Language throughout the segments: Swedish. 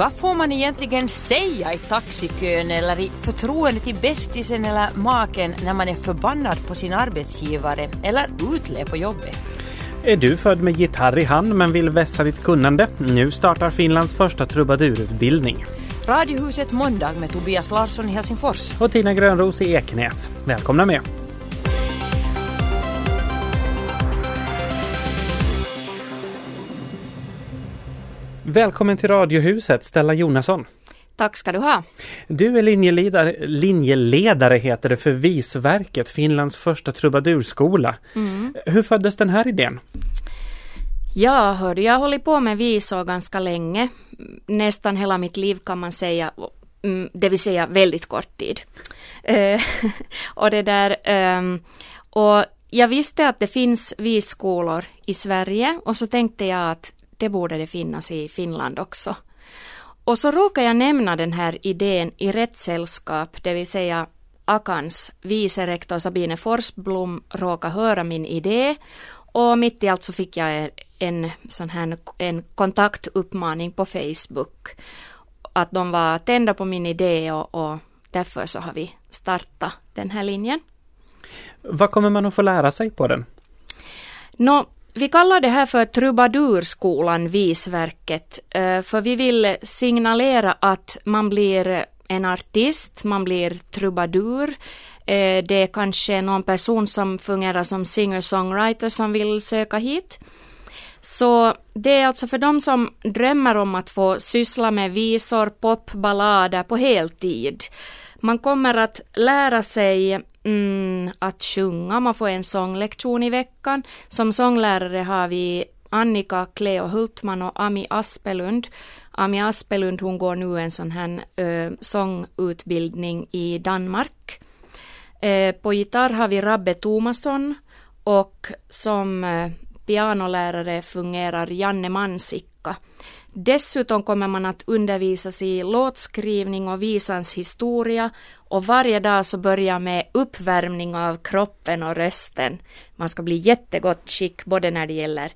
Vad får man egentligen säga i taxikön eller i förtroende till bästisen eller maken när man är förbannad på sin arbetsgivare eller utlev på jobbet? Är du född med gitarr i hand men vill vässa ditt kunnande? Nu startar Finlands första trubadurutbildning. Radiohuset måndag med Tobias Larsson i Helsingfors. Och Tina Grönros i Ekenäs. Välkomna med! Välkommen till Radiohuset, Stella Jonasson. Tack ska du ha. Du är linjeledare, linjeledare heter det för Visverket, Finlands första trubadurskola. Mm. Hur föddes den här idén? Ja, hörde, jag har hållit på med visor ganska länge. Nästan hela mitt liv kan man säga, mm, det vill säga väldigt kort tid. Eh, och det där, ehm, och jag visste att det finns visskolor i Sverige och så tänkte jag att det borde det finnas i Finland också. Och så råkar jag nämna den här idén i rätt sällskap, det vill säga Akans vice rektor Sabine Forsblom råkade höra min idé och mitt i allt så fick jag en, sån här, en kontaktuppmaning på Facebook. Att de var tända på min idé och, och därför så har vi startat den här linjen. Vad kommer man att få lära sig på den? Nå, vi kallar det här för Trubadurskolan Visverket, eh, för vi vill signalera att man blir en artist, man blir trubadur. Eh, det är kanske någon person som fungerar som singer-songwriter som vill söka hit. Så det är alltså för de som drömmer om att få syssla med visor, pop, ballader på heltid. Man kommer att lära sig mm, att sjunga, man får en sånglektion i veckan. Som sånglärare har vi Annika Cleo Hultman och Ami Aspelund. Ami Aspelund hon går nu en sån här ö, sångutbildning i Danmark. Eh, på gitarr har vi Rabbe Tomasson och som eh, pianolärare fungerar Janne Mansikka. Dessutom kommer man att undervisas i låtskrivning och visans historia och varje dag så börjar med uppvärmning av kroppen och rösten. Man ska bli jättegott skick både när det gäller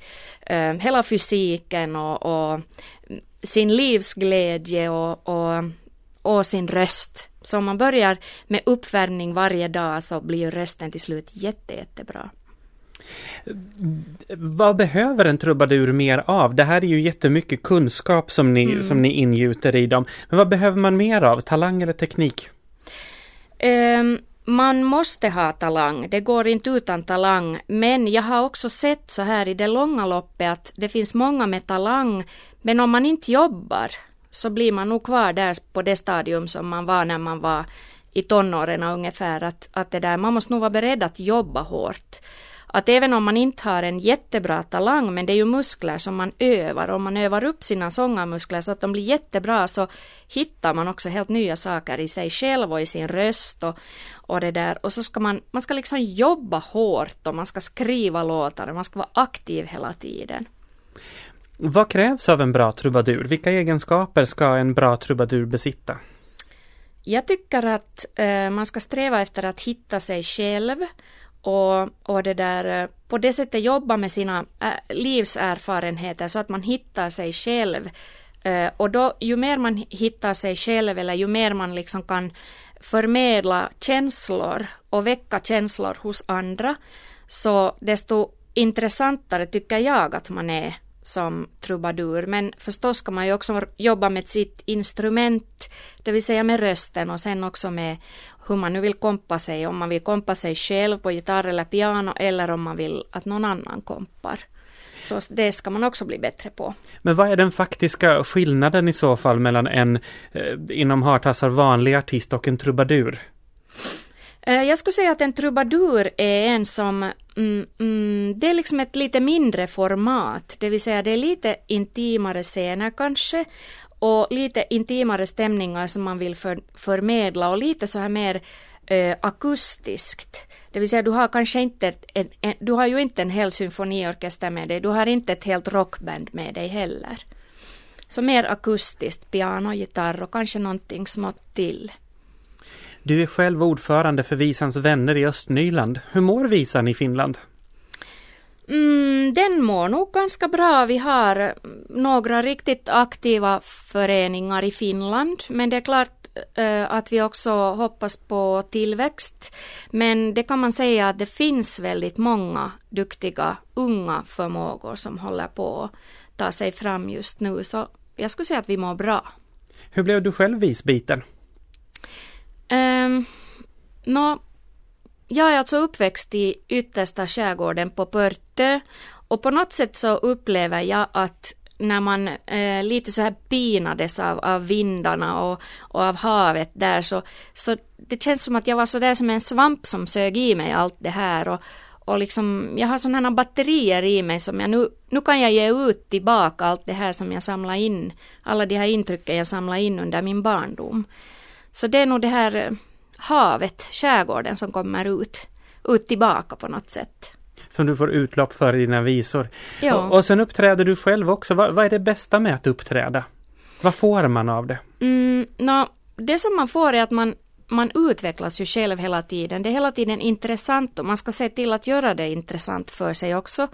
uh, hela fysiken och, och, sin livsglädje och, och, och sin röst. Så om man börjar med uppvärmning varje dag så blir rösten till slut jätte, jättebra. Vad behöver en trubadur mer av? Det här är ju jättemycket kunskap som ni, mm. som ni ingjuter i dem. Men vad behöver man mer av? Talang eller teknik? Um, man måste ha talang, det går inte utan talang. Men jag har också sett så här i det långa loppet att det finns många med talang, men om man inte jobbar så blir man nog kvar där på det stadium som man var när man var i tonåren ungefär. Att, att det där, man måste nog vara beredd att jobba hårt att även om man inte har en jättebra talang, men det är ju muskler som man övar, om man övar upp sina sångarmuskler så att de blir jättebra så hittar man också helt nya saker i sig själv och i sin röst och, och det där. Och så ska man, man ska liksom jobba hårt och man ska skriva låtar och man ska vara aktiv hela tiden. Vad krävs av en bra trubadur? Vilka egenskaper ska en bra trubadur besitta? Jag tycker att eh, man ska sträva efter att hitta sig själv och, och det där, eh, på det sättet jobba med sina eh, livserfarenheter så att man hittar sig själv. Eh, och då ju mer man hittar sig själv eller ju mer man liksom kan förmedla känslor och väcka känslor hos andra så desto intressantare tycker jag att man är som trubadur. Men förstås ska man ju också jobba med sitt instrument, det vill säga med rösten och sen också med hur man nu vill kompa sig, om man vill kompa sig själv på gitarr eller piano eller om man vill att någon annan kompar. Så det ska man också bli bättre på. Men vad är den faktiska skillnaden i så fall mellan en eh, inom hartassar vanlig artist och en trubadur? Eh, jag skulle säga att en trubadur är en som, mm, mm, det är liksom ett lite mindre format, det vill säga det är lite intimare scener kanske och lite intimare stämningar som man vill för, förmedla och lite så här mer eh, akustiskt. Det vill säga du har kanske inte, en, en, du har ju inte en hel symfoniorkester med dig, du har inte ett helt rockband med dig heller. Så mer akustiskt, piano, gitarr och kanske någonting smått till. Du är själv ordförande för Visans vänner i Östnyland. Hur mår Visan i Finland? Mm, den mår nog ganska bra. Vi har några riktigt aktiva föreningar i Finland, men det är klart uh, att vi också hoppas på tillväxt. Men det kan man säga att det finns väldigt många duktiga unga förmågor som håller på att ta sig fram just nu, så jag skulle säga att vi mår bra. Hur blev du själv visbiten? Um, no, jag är alltså uppväxt i yttersta skärgården på Pörtö och på något sätt så upplever jag att när man eh, lite så här pinades av, av vindarna och, och av havet där så, så det känns som att jag var så där som en svamp som sög i mig allt det här och, och liksom jag har sådana batterier i mig som jag nu, nu kan jag ge ut tillbaka allt det här som jag samlar in, alla de här intrycken jag samlar in under min barndom. Så det är nog det här eh, havet, skärgården som kommer ut, ut tillbaka på något sätt. Som du får utlopp för i dina visor. Ja. Och, och sen uppträder du själv också. Vad, vad, är det bästa med att uppträda? Vad får man av det? Mm, no, det som man får är att man, man utvecklas ju själv hela tiden. Det är hela tiden intressant och man ska se till att göra det intressant för sig också.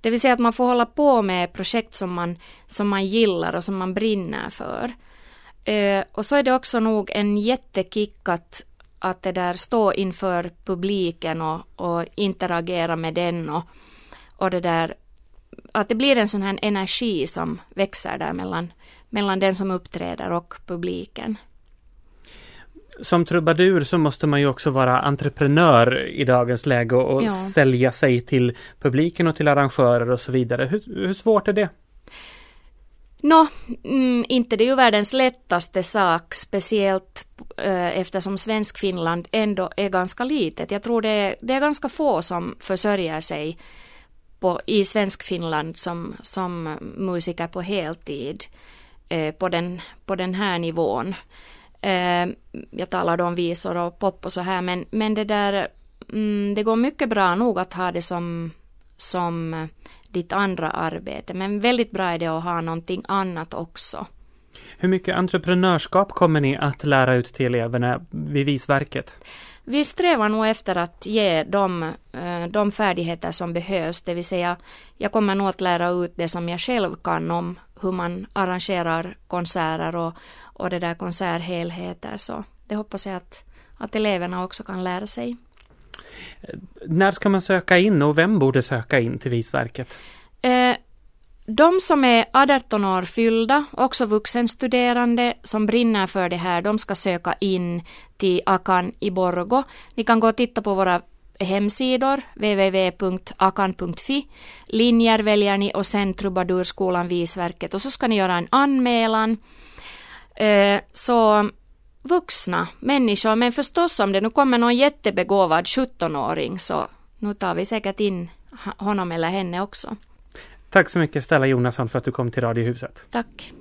Det vill säga att man får hålla på med projekt som man, som man gillar och som man brinner för. Eh, och så är det också nog en jättekick att, att det där stå inför publiken och, och interagera med den och, och det där att det blir en sån här energi som växer där mellan, mellan den som uppträder och publiken. Som trubadur så måste man ju också vara entreprenör i dagens läge och, och ja. sälja sig till publiken och till arrangörer och så vidare. Hur, hur svårt är det? Nå, mm, inte det är ju världens lättaste sak, speciellt eh, eftersom Svensk-Finland ändå är ganska litet. Jag tror det är, det är ganska få som försörjer sig på, i Svensk-Finland som, som musiker på heltid eh, på, den, på den här nivån. Eh, jag talade om visor och pop och så här, men, men det där, mm, det går mycket bra nog att ha det som, som ditt andra arbete. Men väldigt bra är det att ha någonting annat också. Hur mycket entreprenörskap kommer ni att lära ut till eleverna vid Visverket? Vi strävar nog efter att ge dem eh, de färdigheter som behövs, det vill säga jag kommer nog att lära ut det som jag själv kan om hur man arrangerar konserter och, och det där konserthelheter, så det hoppas jag att, att eleverna också kan lära sig. När ska man söka in och vem borde söka in till Visverket? Eh, de som är 18 år fyllda, också vuxenstuderande som brinner för det här, de ska söka in till Akan i Borgo. Ni kan gå och titta på våra hemsidor, www.akan.fi. Linjer väljer ni och sen Trubadurskolan Visverket och så ska ni göra en anmälan. Eh, så vuxna människor, men förstås om det nu kommer någon jättebegåvad 17-åring så nu tar vi säkert in honom eller henne också. Tack så mycket Stella Jonasson för att du kom till Radiohuset. Tack.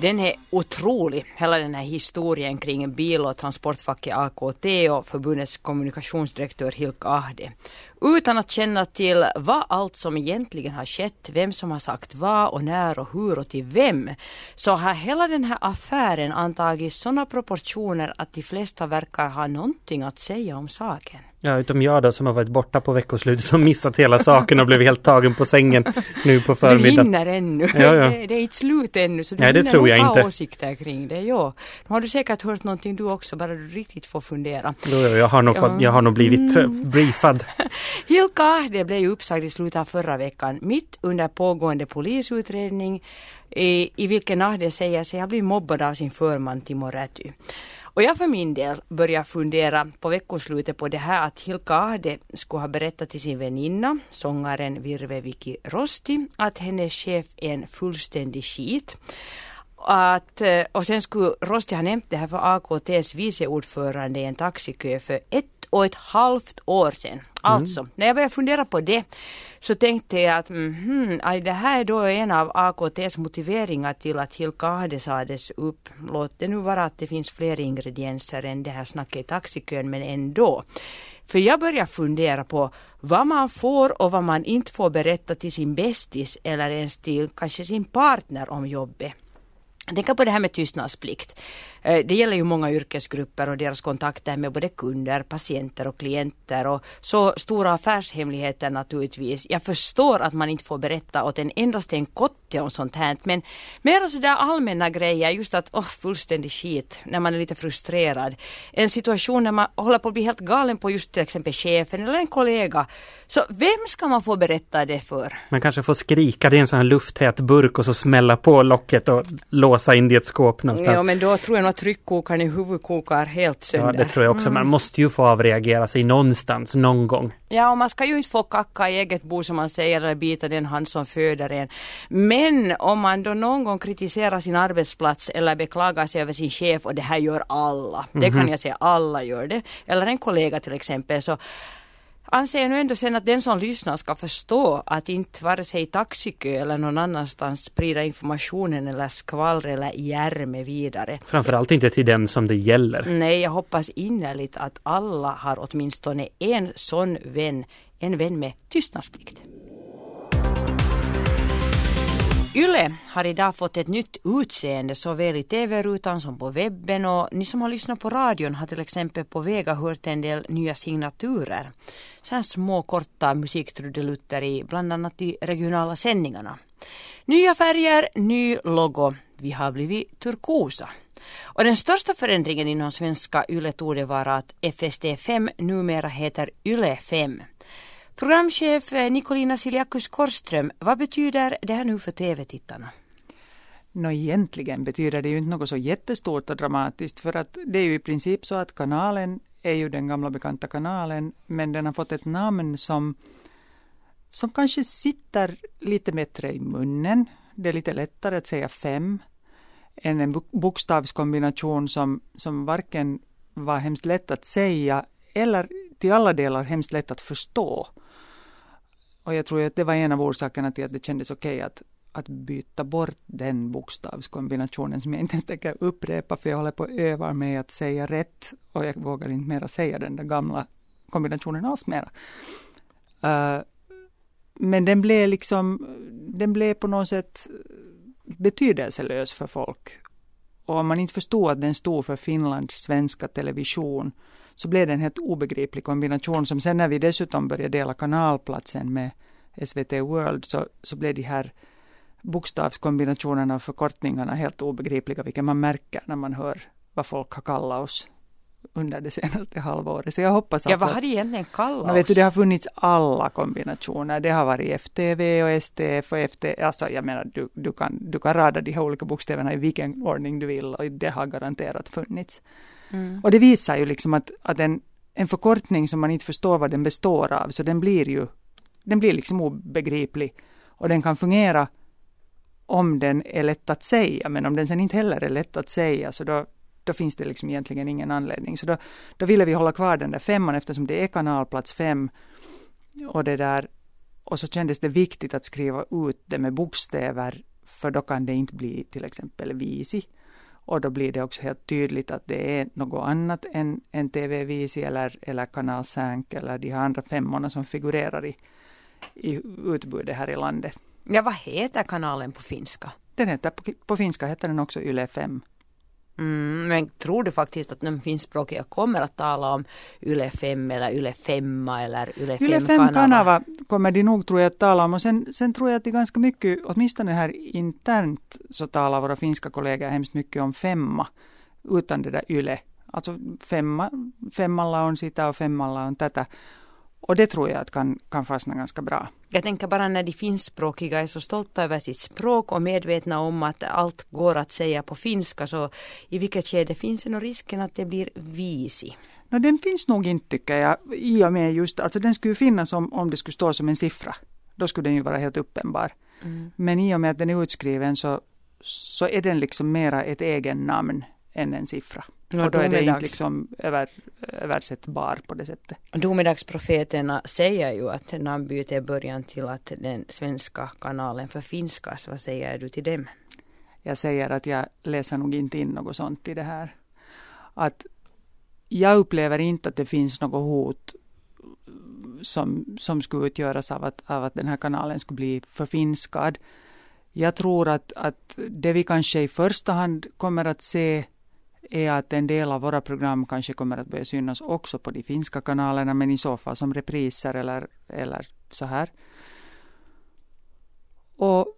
Den är otrolig, hela den här historien kring bil och transportfacket AKT och förbundets kommunikationsdirektör Hilka Ahde. Utan att känna till vad allt som egentligen har skett, vem som har sagt vad och när och hur och till vem, så har hela den här affären antagit sådana proportioner att de flesta verkar ha någonting att säga om saken. Ja, utom jag då som har varit borta på veckoslutet och missat hela saken och blev helt tagen på sängen nu på förmiddagen. Du hinner ännu. Ja, ja. Det, det, är inte slut ännu så du Nej, det hinner tror jag ha inte. åsikter kring det. Ja. Nu har du säkert hört någonting du också, bara du riktigt får fundera. Jo, jag, har nog jag har nog blivit eh, mm. briefad. Hilka Ahde blev uppsagd i slutet av förra veckan mitt under pågående polisutredning i, i vilken Ahde säger sig ha blivit mobbad av sin förman Timo Räty. Och jag för min del börjar fundera på veckoslutet på det här att Hilka Ahde skulle ha berättat till sin väninna, sångaren Virve Viki Rosti, att hennes chef är en fullständig skit. Att, eh, och sen skulle Rosti ha nämnt det här för AKTs viceordförande i en taxikö för ett och ett halvt år sedan. Mm. Alltså, mm. när jag började fundera på det så tänkte jag att mm, det här är då en av AKTs motiveringar till att Hilkahde sades upp. Låt det nu vara att det finns fler ingredienser än det här snacket i taxikön, men ändå. För jag börjar fundera på vad man får och vad man inte får berätta till sin bästis eller ens till kanske sin partner om jobbet. Tänk på det här med tystnadsplikt. Eh, det gäller ju många yrkesgrupper och deras kontakter med både kunder, patienter och klienter och så stora affärshemligheter naturligtvis. Jag förstår att man inte får berätta åt en endast en kotte om sånt här men mer sådär allmänna grejer just att oh, fullständig skit när man är lite frustrerad. En situation när man håller på att bli helt galen på just till exempel chefen eller en kollega. Så vem ska man få berätta det för? Man kanske får skrika det är en sån här lufttät burk och så smälla på locket och låsa in det i ett skåp någonstans. Ja men då tror jag att tryckkokaren i huvudet kokar helt sönder. Ja, det tror jag också. Man mm. måste ju få avreagera sig någonstans, någon gång. Ja, och man ska ju inte få kacka i eget bo som man säger, eller bita den hand som föder en. Men om man då någon gång kritiserar sin arbetsplats eller beklagar sig över sin chef, och det här gör alla, mm -hmm. det kan mhm. jag säga, alla gör det, eller en kollega till exempel, så anser jag nu ändå sen att den som lyssnar ska förstå att inte vare sig i taxikö eller någon annanstans sprida informationen eller skvallr eller järme vidare. Framförallt inte till den som det gäller. Nej, jag hoppas innerligt att alla har åtminstone en sån vän, en vän med tystnadsplikt. Yle har idag fått ett nytt utseende såväl i tv-rutan som på webben och ni som har lyssnat på radion har till exempel på Vega hört en del nya signaturer. Så här små korta musiktrudelutter i bland annat de regionala sändningarna. Nya färger, ny logo. Vi har blivit turkosa. Och den största förändringen inom svenska Yle torde vara att FST5 numera heter Yle 5. Programchef eh, Nikolina Siliakus Korström, vad betyder det här nu för tv-tittarna? Nå, egentligen betyder det ju inte något så jättestort och dramatiskt för att det är ju i princip så att kanalen är ju den gamla bekanta kanalen men den har fått ett namn som, som kanske sitter lite bättre i munnen. Det är lite lättare att säga fem än en bokstavskombination som, som varken var hemskt lätt att säga eller till alla delar hemskt lätt att förstå. Och jag tror att det var en av orsakerna till att det kändes okej okay att, att byta bort den bokstavskombinationen som jag inte ens tänker upprepa för jag håller på att öva mig att säga rätt och jag vågar inte mera säga den där gamla kombinationen alls mera. Uh, men den blev liksom, den blev på något sätt betydelselös för folk. Och om man inte förstod att den stod för Finlands svenska television så blev det en helt obegriplig kombination som sen när vi dessutom började dela kanalplatsen med SVT World så, så blev de här bokstavskombinationerna och förkortningarna helt obegripliga, vilket man märker när man hör vad folk har kallat oss under det senaste halvåret. Så jag hoppas alltså... Ja, vad har de egentligen kallat oss? Vet du, det har funnits alla kombinationer. Det har varit FTV och STF och FT... Alltså jag menar, du, du, kan, du kan rada de här olika bokstäverna i vilken ordning du vill och det har garanterat funnits. Mm. Och det visar ju liksom att, att en, en förkortning som man inte förstår vad den består av, så den blir ju den blir liksom obegriplig. Och den kan fungera om den är lätt att säga, men om den sen inte heller är lätt att säga, så då, då finns det liksom egentligen ingen anledning. Så då, då ville vi hålla kvar den där femman eftersom det är kanalplats fem. Och det där, och så kändes det viktigt att skriva ut det med bokstäver, för då kan det inte bli till exempel visi. Och då blir det också helt tydligt att det är något annat än, än TV Visi eller, eller Kanal Sänk eller de andra femmorna som figurerar i, i utbudet här i landet. Ja, vad heter kanalen på finska? Den heter, på, på finska heter den också Yle 5. Mm, men tror du faktiskt att de finskspråkiga kommer att tala om Yle 5 eller Yle 5 eller Yle 5 Yle 5 kanava? kommer de nog tror jag att tala om och sen, sen tror jag att det är ganska mycket, åtminstone här internt så talar våra finska kollegor hemskt mycket om femma utan det där Yle. Alltså femma, femmalla on sitä och femmalla on tätä. Och det tror jag att kan, kan fastna ganska bra. Jag tänker bara när de finskspråkiga är så stolta över sitt språk och medvetna om att allt går att säga på finska så i vilket skede finns det nog risken att det blir visi? No, den finns nog inte tycker jag i och med just, alltså den skulle finnas om, om det skulle stå som en siffra. Då skulle den ju vara helt uppenbar. Mm. Men i och med att den är utskriven så, så är den liksom mera ett egen namn än en siffra. No, och då är det inte liksom över, översättbar på det sättet. Domedagsprofeterna säger ju att namnbyte är början till att den svenska kanalen förfinskas. Vad säger du till dem? Jag säger att jag läser nog inte in något sånt i det här. Att jag upplever inte att det finns något hot som, som skulle utgöras av att, av att den här kanalen skulle bli förfinskad. Jag tror att, att det vi kanske i första hand kommer att se är att en del av våra program kanske kommer att börja synas också på de finska kanalerna, men i så fall som repriser eller, eller så här. Och,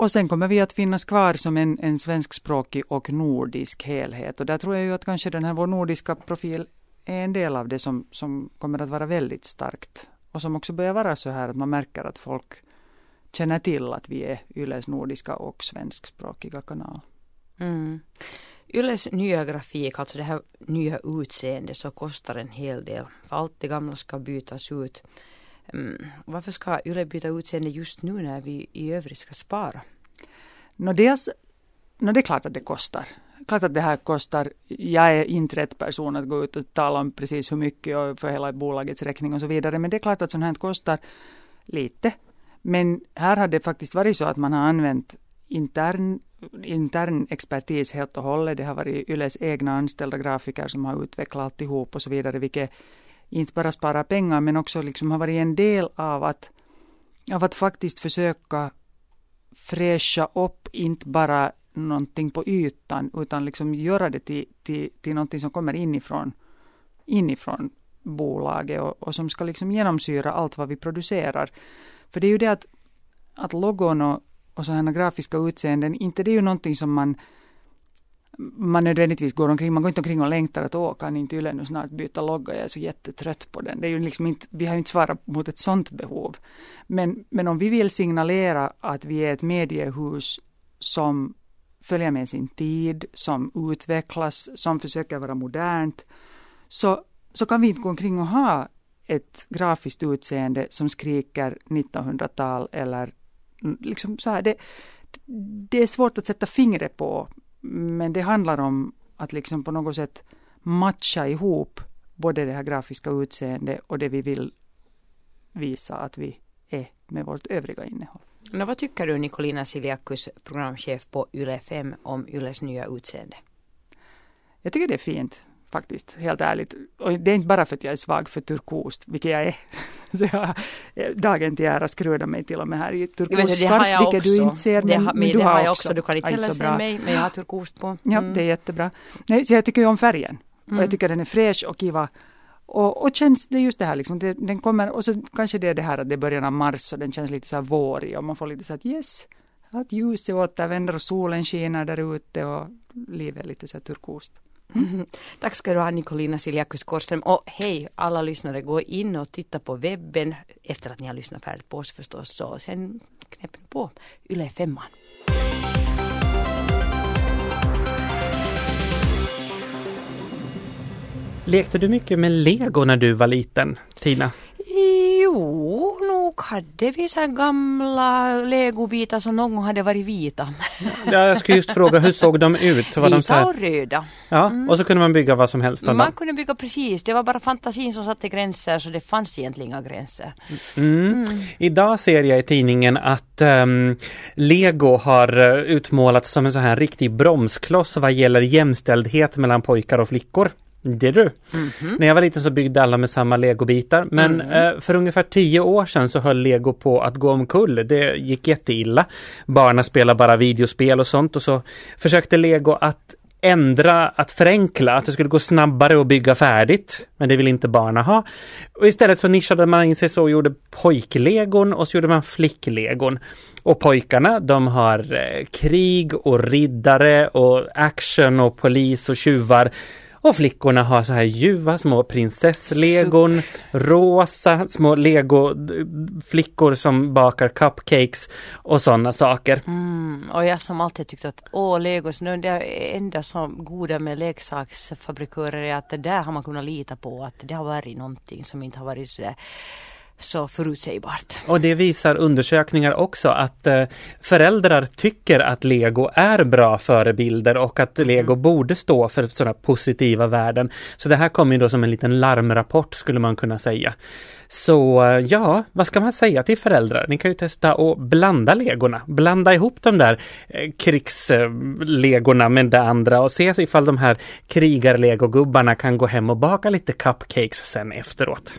och sen kommer vi att finnas kvar som en, en svenskspråkig och nordisk helhet. Och där tror jag ju att kanske den här vår nordiska profil är en del av det som, som kommer att vara väldigt starkt. Och som också börjar vara så här att man märker att folk känner till att vi är Yles nordiska och svenskspråkiga kanal. Mm. Yles nya grafik, alltså det här nya utseendet, så kostar en hel del. För allt det gamla ska bytas ut. Mm. Varför ska Yle byta utseende just nu när vi i övrigt ska spara? No, dels, no, det är klart att det kostar. Klart att det här kostar. Jag är inte rätt person att gå ut och tala om precis hur mycket och för hela bolagets räkning och så vidare. Men det är klart att sånt här kostar lite. Men här har det faktiskt varit så att man har använt intern intern expertis helt och hållet. Det har varit Yles egna anställda grafiker som har utvecklat alltihop och så vidare, vilket inte bara sparar pengar men också liksom har varit en del av att, av att faktiskt försöka fräscha upp inte bara någonting på ytan utan liksom göra det till, till, till någonting som kommer inifrån, inifrån bolaget och, och som ska liksom genomsyra allt vad vi producerar. För det är ju det att, att logon och, och sådana grafiska utseenden, inte det är ju någonting som man man nödvändigtvis går omkring, man går inte omkring och längtar att åka kan inte Yle nu snart byta logga, jag är så jättetrött på den. Det är ju liksom inte, vi har ju inte svarat mot ett sådant behov. Men, men om vi vill signalera att vi är ett mediehus som följer med sin tid, som utvecklas, som försöker vara modernt, så, så kan vi inte gå omkring och ha ett grafiskt utseende som skriker 1900-tal eller liksom så här, det, det är svårt att sätta fingret på, men det handlar om att liksom på något sätt matcha ihop både det här grafiska utseendet och det vi vill visa att vi är med vårt övriga innehåll. No, vad tycker du Nicolina Siliakus, programchef på Yle 5, om Yles nya utseende? Jag tycker det är fint faktiskt, helt ärligt. Och det är inte bara för att jag är svag för turkost, vilket jag är. Så jag dagen till ära skrudar mig till och med här i turkost skarf, vilket du inte ser. Men, det ha, men, du det har jag också. Du kan inte heller se mig, men jag har turkost på. Mm. Ja, det är jättebra. Nej, så jag tycker ju om färgen. Mm. Och jag mm. tycker den är fräsch och kiva. Och, och känns, det är just det här liksom, det, den kommer, och så kanske det är det här att det är början av mars och den känns lite så här vårig och man får lite så att yes, att ljuset återvänder och solen skiner där ute och livet är lite så här turkost. Mm. Tack ska du ha Nicolina Siljakus Korström och hej alla lyssnare, gå in och titta på webben efter att ni har lyssnat färdigt på oss förstås så sen knäpp på Yle femman. Lekte du mycket med lego när du var liten, Tina? Jo, nog hade vi så gamla legobitar som någon gång hade varit vita. Ja, jag skulle just fråga, hur såg de ut? Så var vita de så här... och röda. Ja, mm. och så kunde man bygga vad som helst. Man kunde bygga precis, det var bara fantasin som satte gränser så det fanns egentligen inga gränser. Mm. Mm. Idag ser jag i tidningen att um, Lego har eh, utmålats som en så här riktig bromskloss vad gäller jämställdhet mellan pojkar och flickor. Det du. Mm -hmm. När jag var liten så byggde alla med samma legobitar. Men mm. eh, för ungefär tio år sedan så höll lego på att gå omkull. Det gick jätteilla. Barnen spelade bara videospel och sånt och så försökte lego att ändra, att förenkla, att det skulle gå snabbare att bygga färdigt. Men det vill inte barnen ha. Och istället så nischade man in sig så och gjorde pojklegon och så gjorde man flicklegon. Och pojkarna de har eh, krig och riddare och action och polis och tjuvar. Och flickorna har så här ljuva små prinsesslegon, rosa små legoflickor som bakar cupcakes och sådana saker. Mm, och jag som alltid tyckt att åh, legos, nu det enda som goda med leksaksfabrikörer är att det där har man kunnat lita på att det har varit någonting som inte har varit sådär så förutsägbart. Och det visar undersökningar också att eh, föräldrar tycker att lego är bra förebilder och att lego mm. borde stå för sådana positiva värden. Så det här kommer ju då som en liten larmrapport skulle man kunna säga. Så eh, ja, vad ska man säga till föräldrar? Ni kan ju testa att blanda legorna. Blanda ihop de där eh, krigslegorna med det andra och se ifall de här krigarlegogubbarna kan gå hem och baka lite cupcakes sen efteråt.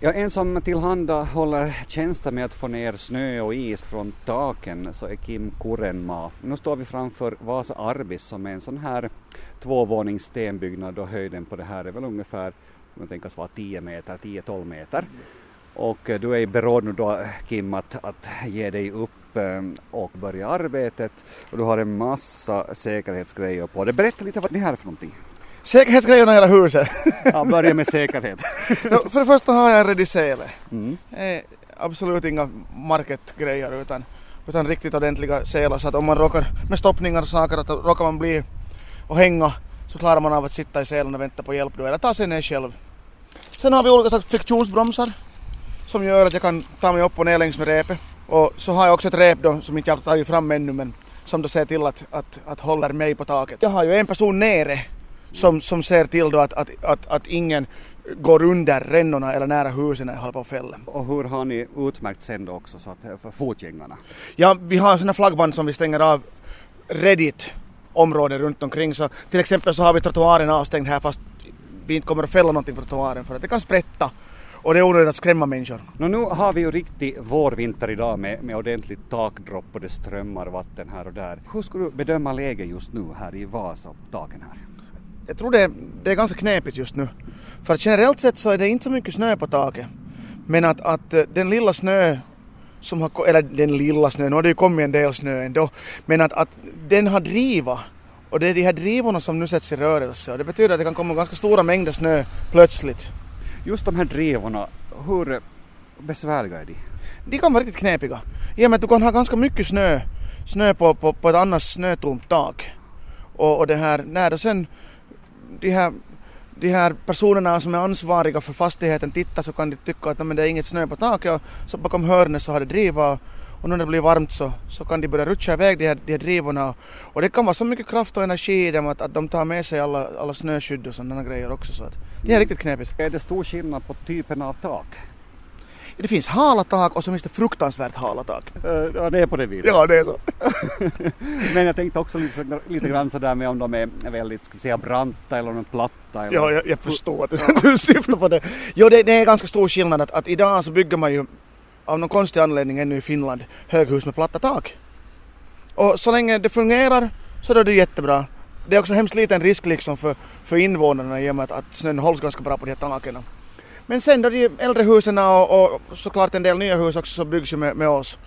Ja, en som tillhandahåller tjänster med att få ner snö och is från taken så är Kim Kurenma. Nu står vi framför Vasa Arbis som är en sån här tvåvånings stenbyggnad och höjden på det här är väl ungefär, man tänkas vara 10 meter, 10-12 meter. Och eh, du är i beråd nu då Kim att, att ge dig upp eh, och börja arbetet och du har en massa säkerhetsgrejer på dig. Berätta lite vad det här är för någonting. Säkerhetsgrejerna i hela huset. ja, börja med säkerhet. no, för det första har jag en redisele. Mm. Eh, absolut inga marketgrejer utan, utan riktigt ordentliga selar så att om man råkar med stoppningar och saker att råkar man bli och hänga så klarar man av att sitta i selen och vänta på hjälp då eller ta sig ner själv. Sen har vi olika slags friktionsbromsar som gör att jag kan ta mig upp och ner längs med repet. Och så har jag också ett rep då som inte jag har tagit fram ännu men som då ser till att, att, att håller mig på taket. Jag har ju en person nere som, som ser till då att, att, att, att ingen går under rännorna eller nära husen att fälla. Och hur har ni utmärkt sen då också så att, för fotgängarna? Ja, vi har sådana flaggband som vi stänger av redigt områden runt omkring. Så till exempel så har vi trottoaren avstängd här fast vi inte kommer att fälla någonting på trottoaren för att det kan sprätta och det är onödigt att skrämma människor. Nå, nu har vi ju riktig vårvinter idag med, med ordentligt takdropp och det strömmar vatten här och där. Hur skulle du bedöma läget just nu här i Vasa, taken här? Jag tror det, det är ganska knepigt just nu. För generellt sett så är det inte så mycket snö på taket. Men att, att eh, den lilla snö som har, eller den lilla snö, nu har det ju kommit en del snö ändå, men att, att den har driva och det är de här drivorna som nu sätts i rörelse och det betyder att det kan komma ganska stora mängder snö plötsligt. Just de här drivorna, hur besvärliga är de? De kan vara riktigt knepiga. I och med att du kan ha ganska mycket snö, snö på, på, på ett annars snötomt tak. Och, och det här, när det sen de här, de här personerna som är ansvariga för fastigheten tittar så kan de tycka att men det är inget snö på taket och så bakom hörnet så har det driva och nu när det blir varmt så, så kan de börja rutscha iväg de här, de här drivorna och det kan vara så mycket kraft och energi i dem att, att de tar med sig alla, alla snöskydd och sådana grejer också så att det är mm. riktigt knepigt. Är det stor skillnad på typen av tak? Det finns hala tak och så finns det fruktansvärt hala tak. Ja, det är på det viset. Ja, det är så. Men jag tänkte också lite, lite grann sådär med om de är väldigt, ska vi säga branta eller om de är platta. Eller... Ja, jag, jag förstår att ja. du syftar på det. Jo, det, det, är ganska stor skillnad att, att idag så bygger man ju av någon konstig anledning ännu i Finland höghus med platta tak. Och så länge det fungerar så är det jättebra. Det är också hemskt liten risk liksom för, för invånarna i och med att, att snön hålls ganska bra på de här taken. Men sen då de äldre husen och, och såklart en del nya hus också så byggs ju med, med oss.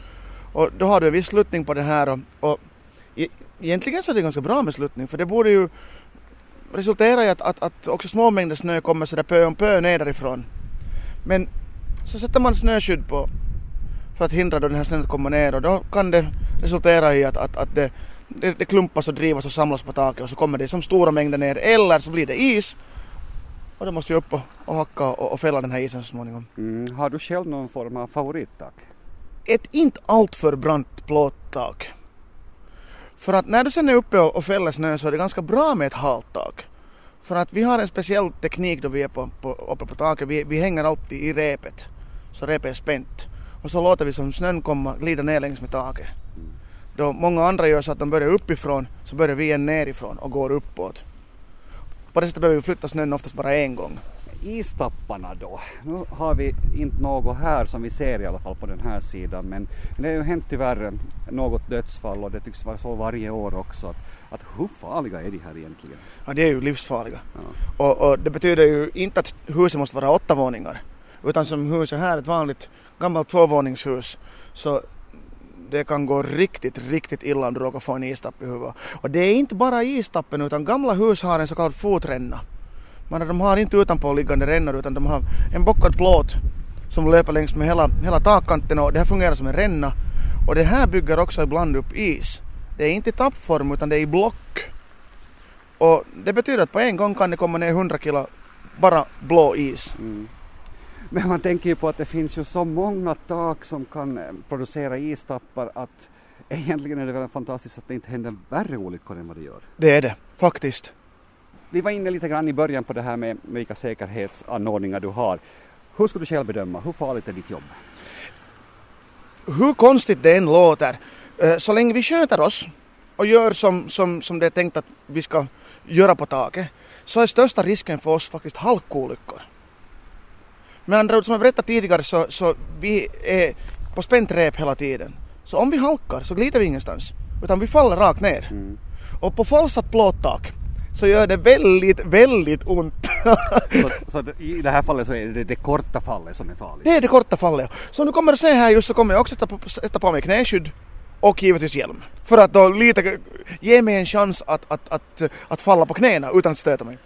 Och då har du en viss sluttning på det här och, och e egentligen så är det ganska bra med sluttning för det borde ju resultera i att, att, att också små mängder snö kommer sådär pö om pö ner därifrån. Men så sätter man snöskydd på för att hindra då den här snön att komma ner och då kan det resultera i att, att, att det, det, det klumpas och drivas och samlas på taket och så kommer det som stora mängder ner eller så blir det is och då måste jag upp och, och hacka och, och fälla den här isen så småningom. Mm. Har du själv någon form av favorittak? Ett inte alltför brant plåttak. För att när du sen är uppe och, och fäller snö så är det ganska bra med ett halt tak. För att vi har en speciell teknik då vi är på, på, uppe på taket. Vi, vi hänger alltid i repet. Så repet är spänt. Och så låter vi som snön komma glida ner längs med taket. Då många andra gör så att de börjar uppifrån så börjar vi igen nerifrån och går uppåt. På det sättet behöver vi flytta snön oftast bara en gång. Istapparna då? Nu har vi inte något här som vi ser i alla fall på den här sidan men det har ju hänt tyvärr något dödsfall och det tycks vara så varje år också. Att, att hur farliga är de här egentligen? Ja, de är ju livsfarliga. Ja. Och, och, det betyder ju inte att huset måste vara åtta våningar utan som huset här, ett vanligt gammalt tvåvåningshus, så det kan gå riktigt, riktigt illa om du råkar få en istapp i huvudet. Och det är inte bara istappen utan gamla hus har en så kallad fotränna. Men de har inte utanpåliggande rännor utan de har en bockad plåt som löper längs med hela, hela takkanten och det här fungerar som en ränna. Och det här bygger också ibland upp is. Det är inte i tappform utan det är i block. Och det betyder att på en gång kan det komma ner 100 kilo bara blå is. Mm. Men man tänker ju på att det finns ju så många tak som kan eh, producera istappar att egentligen är det väl fantastiskt att det inte händer värre olyckor än vad det gör. Det är det, faktiskt. Vi var inne lite grann i början på det här med, vilka säkerhetsanordningar du har. Hur skulle du själv bedöma, hur farligt är ditt jobb? Hur konstigt det än låter, eh, så länge vi sköter oss och gör som, som, som det är tänkt att vi ska göra på taket, så är största risken för oss faktiskt halkolyckor. Med andra ord, som jag berättade tidigare, så, så vi är på spänt rep hela tiden. Så om vi halkar så glider vi ingenstans, utan vi faller rakt ner. Mm. Och på falsat plåttak så gör det väldigt, väldigt ont. Så, så i det här fallet så är det det korta fallet som är farligt. det är det korta fallet. Så nu kommer du se här just så kommer jag också sätta på, sätta på mig knäskydd och givetvis hjälm. För att då lite ge mig en chans att, att, att, att falla på knäna utan att stöta mig.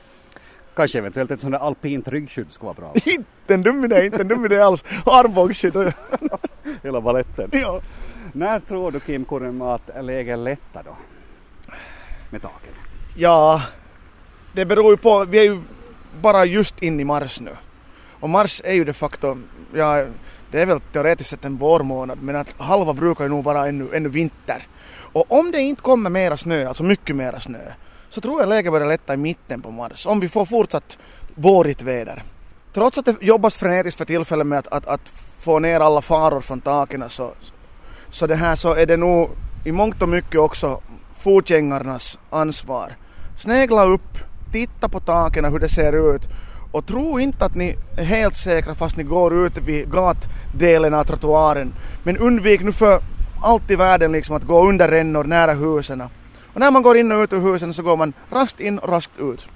Kanske eventuellt ett sånt där alpint ryggskydd skulle vara bra. Inte en dum idé, inte en dum idé alls. Armbågsskydd. Hela baletten. ja. När tror du Kim Kurenmaa att läget lättar då? Med taken? ja, det beror ju på. Vi är ju bara just in i mars nu. Och mars är ju de facto, ja, det är väl teoretiskt sett en vårmånad men att halva brukar ju nog vara ännu, ännu vinter. Och om det inte kommer mera snö, alltså mycket mera snö, så tror jag läget börjar lätta i mitten på mars. Om vi får fortsatt vårigt väder. Trots att det jobbas frenetiskt för tillfället med att, att, att få ner alla faror från taken så, så det här så är det nog i mångt och mycket också fotgängarnas ansvar. Snegla upp, titta på taken hur det ser ut och tro inte att ni är helt säkra fast ni går ut vid gatdelen av trottoaren. Men undvik nu för allt i världen liksom att gå under rännor nära husen. Och när man går in och ut ur husen så går man raskt in och raskt ut.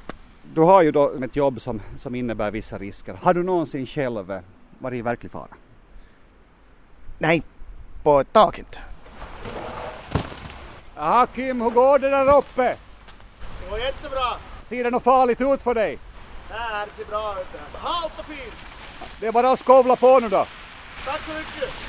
Du har ju då ett jobb som, som innebär vissa risker. Har du någonsin själv varit i verklig fara? Nej, på ett tak inte. Jaha Kim, hur går det där uppe? Det var jättebra. Ser det något farligt ut för dig? här ser bra ut. Halt och fint. Det är bara att skovla på nu då. Tack så mycket.